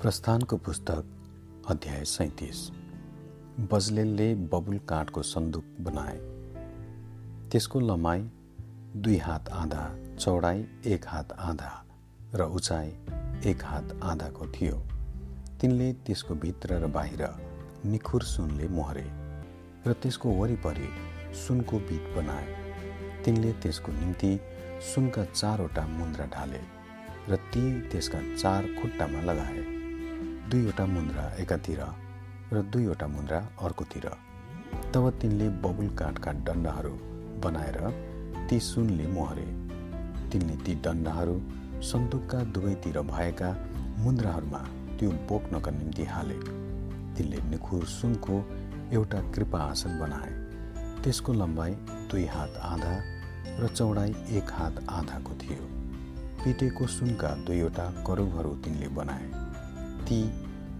प्रस्थानको पुस्तक अध्याय सैतिस। बजलेलले बबुल काठको सन्दुक बनाए। त्यसको लमाइ दुई हात आधा चौडाइ एक हात आधा र उचाइ एक हात आधाको थियो। तिनले त्यसको भित्र र बाहिर निखुर सुनले मोहरे र त्यसको वरिपरि सुनको बिट बनाए। तिनले त्यसको निम्ति सुनका चारवटा मुन्द्रा ढाले र ती त्यसका चार खुट्टामा लगाए। दुईवटा मुन्द्रा एकातिर र दुईवटा मुन्द्रा अर्कोतिर। तब तिनले बबुल काठका डन्डाहरू बनाएर ती सुनले मोहरे। तिनले ती डन्डाहरू सन्दुकका दुवैतिर भएका मुन्द्राहरूमा त्यो बोक्नका निम्ति हाले। तिनले निखुर सुनको एउटा कृपा आसन बनाए। त्यसको लम्बाइ दुई हात आधा र चौडाइ एक हात आधाको थियो। पिटेको सुनका दुईवटा करुबहरू तिनले बनाए। ती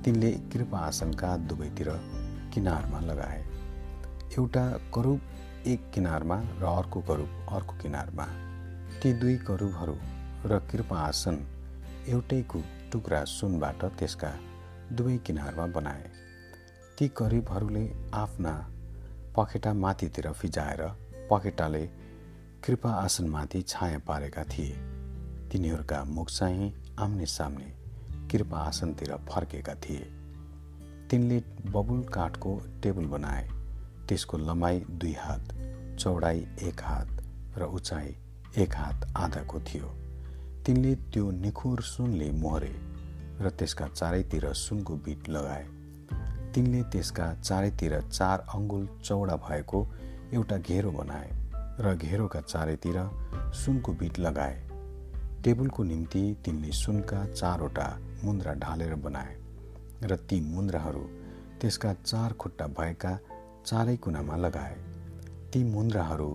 तिनले कृपा आसनका दुवैतिर किनारमा लगाए। एउटा करुब एक किनारमा र अर्को करुब अर्को किनारमा। ती दुई करुबहरू र कृपा आसन एउटैको टुक्रा सुनबाट त्यसका दुवै किनारमा बनाए। ती करिबहरूले आफ्ना पखेटा माथितिर फिजाएर पखेटाले कृपा आसनमाथि छाया पारेका थिए। तिनीहरूका मुख चाहिँ आम्ने सामने कृपा आसनतिर फर्केका थिए। तिनले बबुल काठको टेबल बनाए। त्यसको लम्बाइ दुई हात चौडाइ एक हात र उचाइ एक हात आधाको थियो। तिनले त्यो निखुर सुनले मोहरे र त्यसका चारैतिर सुनको बिट लगाए। तिनले त्यसका चारैतिर चार अङ्गुल चौडा भएको एउटा घेरो बनाए र घेरोका चारैतिर सुनको बिट लगाए। टेबलको निम्ति तिनले सुनका चारवटा मुन्द्रा ढालेर बनाए र ती मुन्द्राहरू त्यसका चार खुट्टा भएका चारै कुनामा लगाए। ती मुन्द्राहरू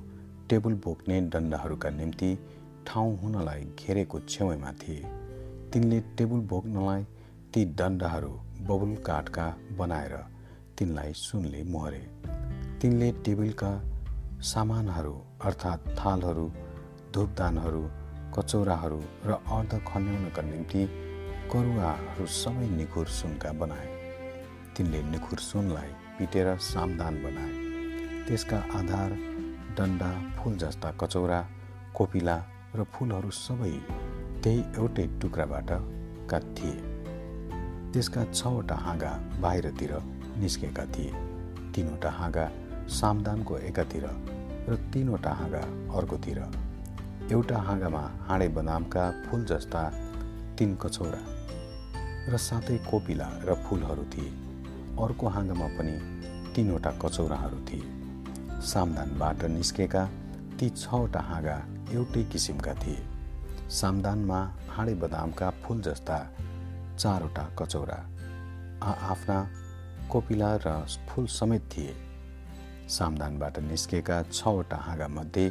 टेबल बोक्ने डन्डाहरूका निम्ति ठाउँ हुनलाई घेरेको छेउमा थिए। तिनले टेबल बोक्नलाई ती डन्डाहरू बबुल काठका बनाएर तिनलाई सुनले मोहरे। तिनले टेबलका सामानहरू अर्थात् थालहरू धुपदानहरू कचौराहरू र अर्ध खन्याउनका निम्ति करुवाहरू सबै निखुर सुनका बनाए। तिनले निखुर सुनलाई पिटेर सामदान बनाए। त्यसका आधार डन्डा फुल जस्ता कचौरा कोपिला र फुलहरू सबै त्यही एउटै टुक्राबाट का थिए त्यसका छवटा हाँगा बाहिरतिर निस्केका थिए। तिनवटा हाँगा सामदानको एकातिर र तिनवटा हाँगा अर्कोतिर एउटा हाँगामा हाँडे बदामका फुल जस्ता तिन कचौरा र साथै कोपिला र फुलहरू थिए। अर्को हाँगामा पनि तिनवटा कचौराहरू थिए। सामदानबाट निस्केका ती छवटा हाँगा एउटै किसिमका थिए। सामदानमा हाँडे बदामका फुल जस्ता चारवटा कचौरा आ आफ्ना कोपिला र फुल समेत थिए। सामदानबाट निस्केका छवटा हाँगामध्ये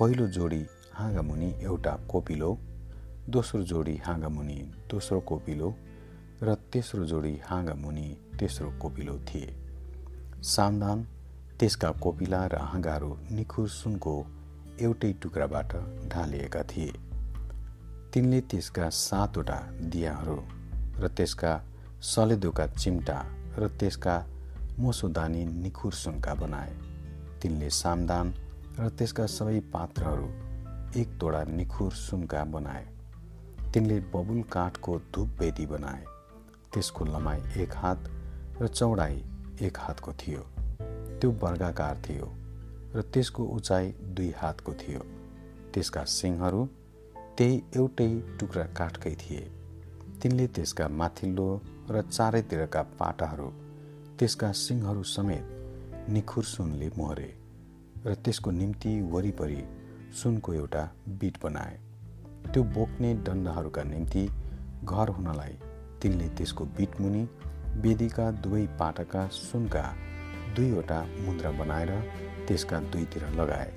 पहिलो जोडी हाँगामुनि एउटा कोपिलो दोस्रो जोडी हाँगामुनि दोस्रो कोपिलो र तेस्रो जोडी हाँगा मुनि तेस्रो कोपिलो थिए। सामदान त्यसका कोपिला र हाँगाहरू निखुर सुनको एउटै टुक्राबाट ढालिएका थिए। तिनले त्यसका सातवटा दियाहरू र त्यसका सलेदोका चिम्टा र त्यसका मोसोदानी निखुर सुनका बनाए। तिनले सामदान र त्यसका सबै पात्रहरू एक तोडा निखुर सुनका बनाए। तिनले बबुल काठको धुप वेदी बनाए। त्यसको लमाइ एक हात र चौडाइ एक हातको थियो। त्यो वर्गाकार थियो र त्यसको उचाइ दुई हातको थियो। त्यसका सिंहहरू त्यही एउटै टुक्रा काठकै थिए। तिनले त्यसका माथिल्लो र चारैतिरका पाटाहरू त्यसका सिंहहरू समेत निखुर सुनले मोहरे र त्यसको निम्ति वरिपरि सुनको एउटा बिट बनाए। त्यो बोक्ने डन्डाहरूका निम्ति घर हुनलाई तिनले त्यसको बिटमुनि वेदीका दुवै पाटका सुनका दुईवटा मुद्रा बनाएर त्यसका दुईतिर लगाए।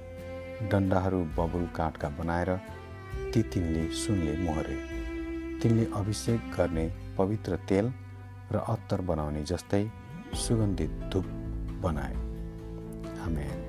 डन्डाहरू बबुल काठका बनाएर ती तिनले सुनले मोहरे। तिनले अभिषेक गर्ने पवित्र तेल र अत्तर बनाउने जस्तै सुगन्धित धुप बनाए। आमेन।